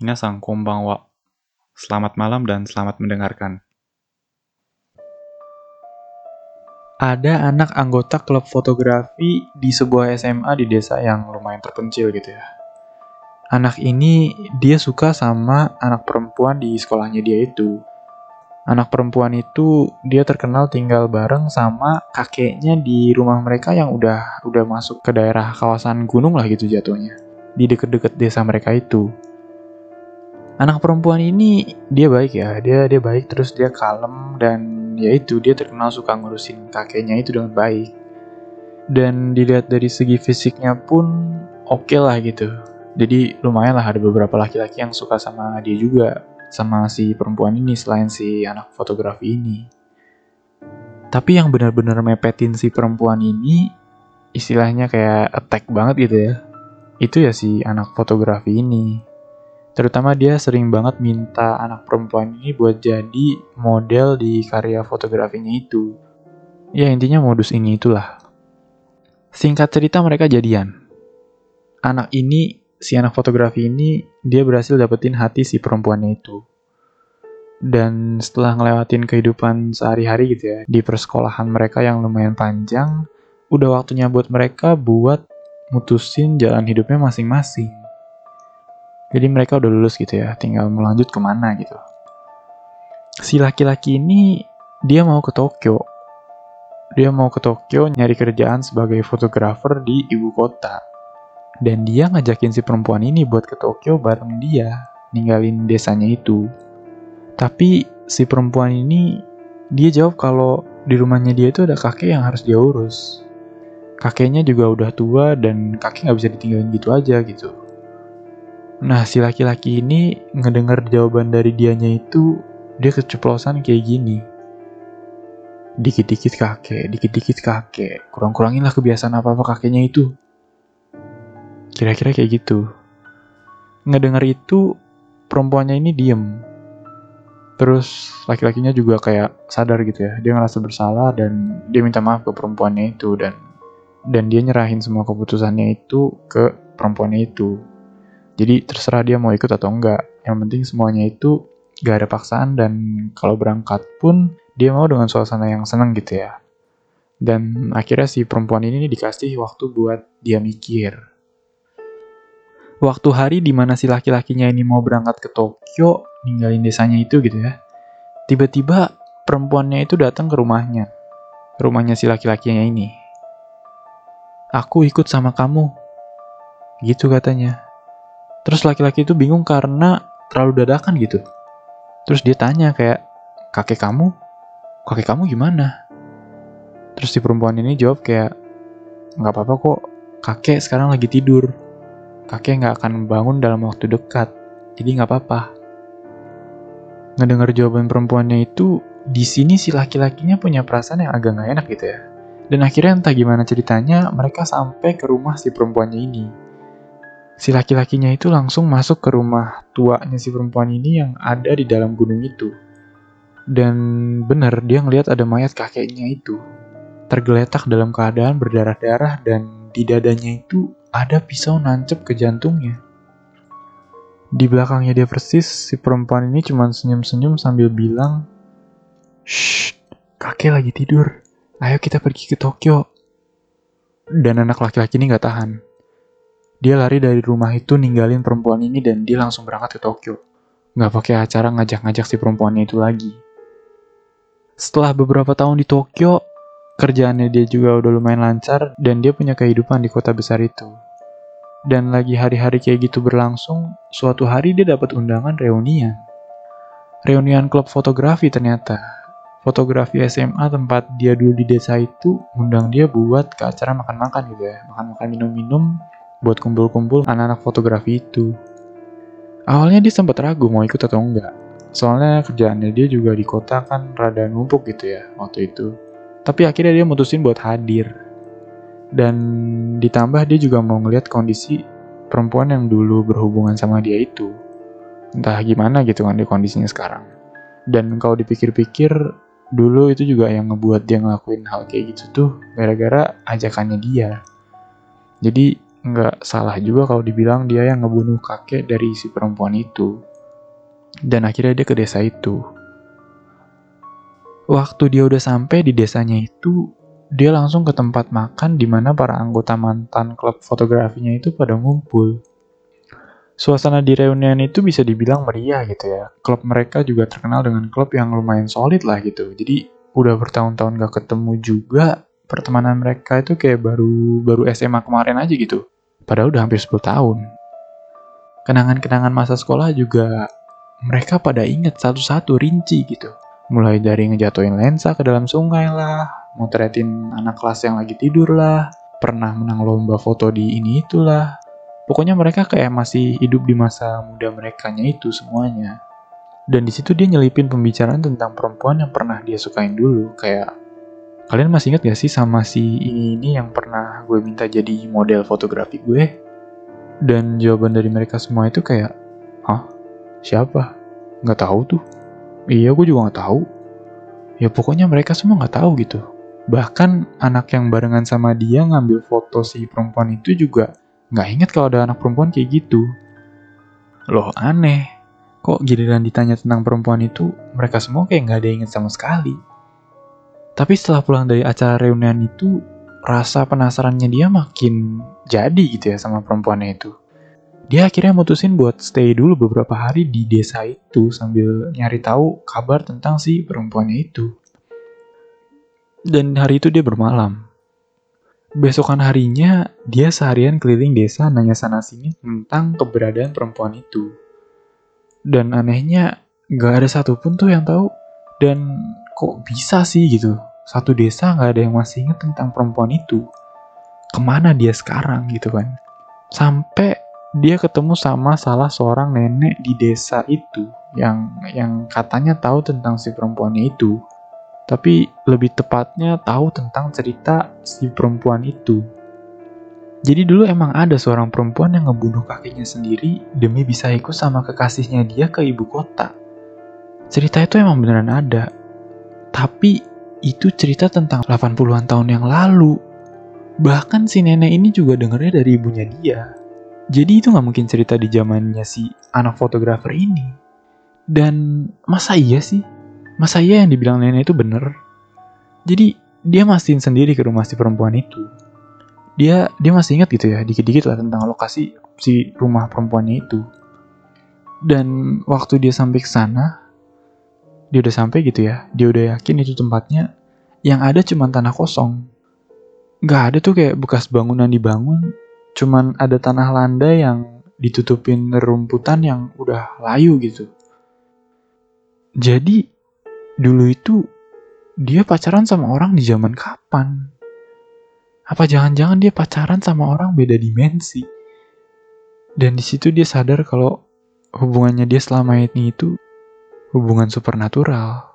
Minasang konbanwa. Selamat malam dan selamat mendengarkan. Ada anak anggota klub fotografi di sebuah SMA di desa yang lumayan terpencil gitu ya. Anak ini dia suka sama anak perempuan di sekolahnya dia itu. Anak perempuan itu dia terkenal tinggal bareng sama kakeknya di rumah mereka yang udah udah masuk ke daerah kawasan gunung lah gitu jatuhnya. Di deket-deket desa mereka itu anak perempuan ini dia baik ya. Dia dia baik terus dia kalem dan ya itu dia terkenal suka ngurusin kakeknya itu dengan baik. Dan dilihat dari segi fisiknya pun oke okay lah gitu. Jadi lumayan lah ada beberapa laki-laki yang suka sama dia juga sama si perempuan ini selain si anak fotografi ini. Tapi yang benar-benar mepetin si perempuan ini istilahnya kayak attack banget gitu ya. Itu ya si anak fotografi ini Terutama dia sering banget minta anak perempuan ini buat jadi model di karya fotografinya itu. Ya intinya modus ini itulah. Singkat cerita mereka jadian. Anak ini, si anak fotografi ini, dia berhasil dapetin hati si perempuannya itu. Dan setelah ngelewatin kehidupan sehari-hari gitu ya, di persekolahan mereka yang lumayan panjang, udah waktunya buat mereka buat mutusin jalan hidupnya masing-masing. Jadi mereka udah lulus gitu ya, tinggal melanjut ke mana gitu. Si laki-laki ini dia mau ke Tokyo. Dia mau ke Tokyo nyari kerjaan sebagai fotografer di ibu kota. Dan dia ngajakin si perempuan ini buat ke Tokyo bareng dia, ninggalin desanya itu. Tapi si perempuan ini dia jawab kalau di rumahnya dia itu ada kakek yang harus dia urus. Kakeknya juga udah tua dan kakek nggak bisa ditinggalin gitu aja gitu. Nah, si laki-laki ini ngedengar jawaban dari dianya itu, dia keceplosan kayak gini. Dikit-dikit kakek, dikit-dikit kakek, kurang-kuranginlah kebiasaan apa-apa kakeknya itu. Kira-kira kayak gitu. Ngedengar itu, perempuannya ini diem. Terus laki-lakinya juga kayak sadar gitu ya, dia ngerasa bersalah dan dia minta maaf ke perempuannya itu dan dan dia nyerahin semua keputusannya itu ke perempuannya itu jadi terserah dia mau ikut atau enggak. Yang penting semuanya itu gak ada paksaan dan kalau berangkat pun dia mau dengan suasana yang senang gitu ya. Dan akhirnya si perempuan ini dikasih waktu buat dia mikir. Waktu hari di mana si laki-lakinya ini mau berangkat ke Tokyo, ninggalin desanya itu gitu ya. Tiba-tiba perempuannya itu datang ke rumahnya. Rumahnya si laki-lakinya ini. Aku ikut sama kamu. Gitu katanya. Terus laki-laki itu bingung karena terlalu dadakan gitu. Terus dia tanya kayak, kakek kamu? Kakek kamu gimana? Terus si perempuan ini jawab kayak, nggak apa-apa kok, kakek sekarang lagi tidur. Kakek nggak akan bangun dalam waktu dekat, jadi nggak apa-apa. Ngedengar jawaban perempuannya itu, di sini si laki-lakinya punya perasaan yang agak nggak enak gitu ya. Dan akhirnya entah gimana ceritanya, mereka sampai ke rumah si perempuannya ini si laki-lakinya itu langsung masuk ke rumah tuanya si perempuan ini yang ada di dalam gunung itu. Dan benar dia ngelihat ada mayat kakeknya itu. Tergeletak dalam keadaan berdarah-darah dan di dadanya itu ada pisau nancep ke jantungnya. Di belakangnya dia persis, si perempuan ini cuma senyum-senyum sambil bilang, Shh, kakek lagi tidur. Ayo kita pergi ke Tokyo. Dan anak laki-laki ini gak tahan dia lari dari rumah itu ninggalin perempuan ini dan dia langsung berangkat ke Tokyo. Gak pakai acara ngajak-ngajak si perempuannya itu lagi. Setelah beberapa tahun di Tokyo, kerjaannya dia juga udah lumayan lancar dan dia punya kehidupan di kota besar itu. Dan lagi hari-hari kayak gitu berlangsung, suatu hari dia dapat undangan reunian. Reunian klub fotografi ternyata. Fotografi SMA tempat dia dulu di desa itu undang dia buat ke acara makan-makan gitu ya. Makan-makan minum-minum buat kumpul-kumpul anak-anak fotografi itu. Awalnya dia sempat ragu mau ikut atau enggak. Soalnya kerjaannya dia juga di kota kan rada numpuk gitu ya waktu itu. Tapi akhirnya dia mutusin buat hadir. Dan ditambah dia juga mau ngeliat kondisi perempuan yang dulu berhubungan sama dia itu. Entah gimana gitu kan di kondisinya sekarang. Dan kalau dipikir-pikir, dulu itu juga yang ngebuat dia ngelakuin hal kayak gitu tuh gara-gara ajakannya dia. Jadi nggak salah juga kalau dibilang dia yang ngebunuh kakek dari si perempuan itu. Dan akhirnya dia ke desa itu. Waktu dia udah sampai di desanya itu, dia langsung ke tempat makan di mana para anggota mantan klub fotografinya itu pada ngumpul. Suasana di reunian itu bisa dibilang meriah gitu ya. Klub mereka juga terkenal dengan klub yang lumayan solid lah gitu. Jadi udah bertahun-tahun gak ketemu juga, pertemanan mereka itu kayak baru baru SMA kemarin aja gitu. Padahal udah hampir 10 tahun. Kenangan-kenangan masa sekolah juga mereka pada inget satu-satu rinci gitu. Mulai dari ngejatuhin lensa ke dalam sungai lah, motretin anak kelas yang lagi tidur lah, pernah menang lomba foto di ini itulah. Pokoknya mereka kayak masih hidup di masa muda mereka itu semuanya. Dan di situ dia nyelipin pembicaraan tentang perempuan yang pernah dia sukain dulu, kayak Kalian masih ingat gak sih sama si ini, ini yang pernah gue minta jadi model fotografi gue? Dan jawaban dari mereka semua itu kayak, Hah? Siapa? Gak tahu tuh. Iya, gue juga gak tahu. Ya pokoknya mereka semua gak tahu gitu. Bahkan anak yang barengan sama dia ngambil foto si perempuan itu juga gak inget kalau ada anak perempuan kayak gitu. Loh aneh, kok giliran ditanya tentang perempuan itu, mereka semua kayak gak ada inget sama sekali. Tapi setelah pulang dari acara reunian itu, rasa penasarannya dia makin jadi gitu ya sama perempuannya itu. Dia akhirnya mutusin buat stay dulu beberapa hari di desa itu sambil nyari tahu kabar tentang si perempuannya itu. Dan hari itu dia bermalam. Besokan harinya, dia seharian keliling desa nanya sana-sini tentang keberadaan perempuan itu. Dan anehnya, gak ada satupun tuh yang tahu. Dan kok bisa sih gitu satu desa nggak ada yang masih inget tentang perempuan itu. Ke mana dia sekarang gitu kan. Sampai dia ketemu sama salah seorang nenek di desa itu yang yang katanya tahu tentang si perempuannya itu. Tapi lebih tepatnya tahu tentang cerita si perempuan itu. Jadi dulu emang ada seorang perempuan yang ngebunuh kakinya sendiri demi bisa ikut sama kekasihnya dia ke ibu kota. Cerita itu emang beneran ada. Tapi itu cerita tentang 80-an tahun yang lalu. Bahkan si nenek ini juga dengernya dari ibunya dia. Jadi itu nggak mungkin cerita di zamannya si anak fotografer ini. Dan masa iya sih? Masa iya yang dibilang nenek itu bener? Jadi dia mastiin sendiri ke rumah si perempuan itu. Dia dia masih ingat gitu ya, dikit-dikit lah tentang lokasi si rumah perempuannya itu. Dan waktu dia sampai ke sana, dia udah sampai gitu ya, dia udah yakin itu tempatnya, yang ada cuma tanah kosong. Gak ada tuh kayak bekas bangunan dibangun, cuman ada tanah landai yang ditutupin rumputan yang udah layu gitu. Jadi, dulu itu dia pacaran sama orang di zaman kapan? Apa jangan-jangan dia pacaran sama orang beda dimensi? Dan di situ dia sadar kalau hubungannya dia selama ini itu hubungan supernatural.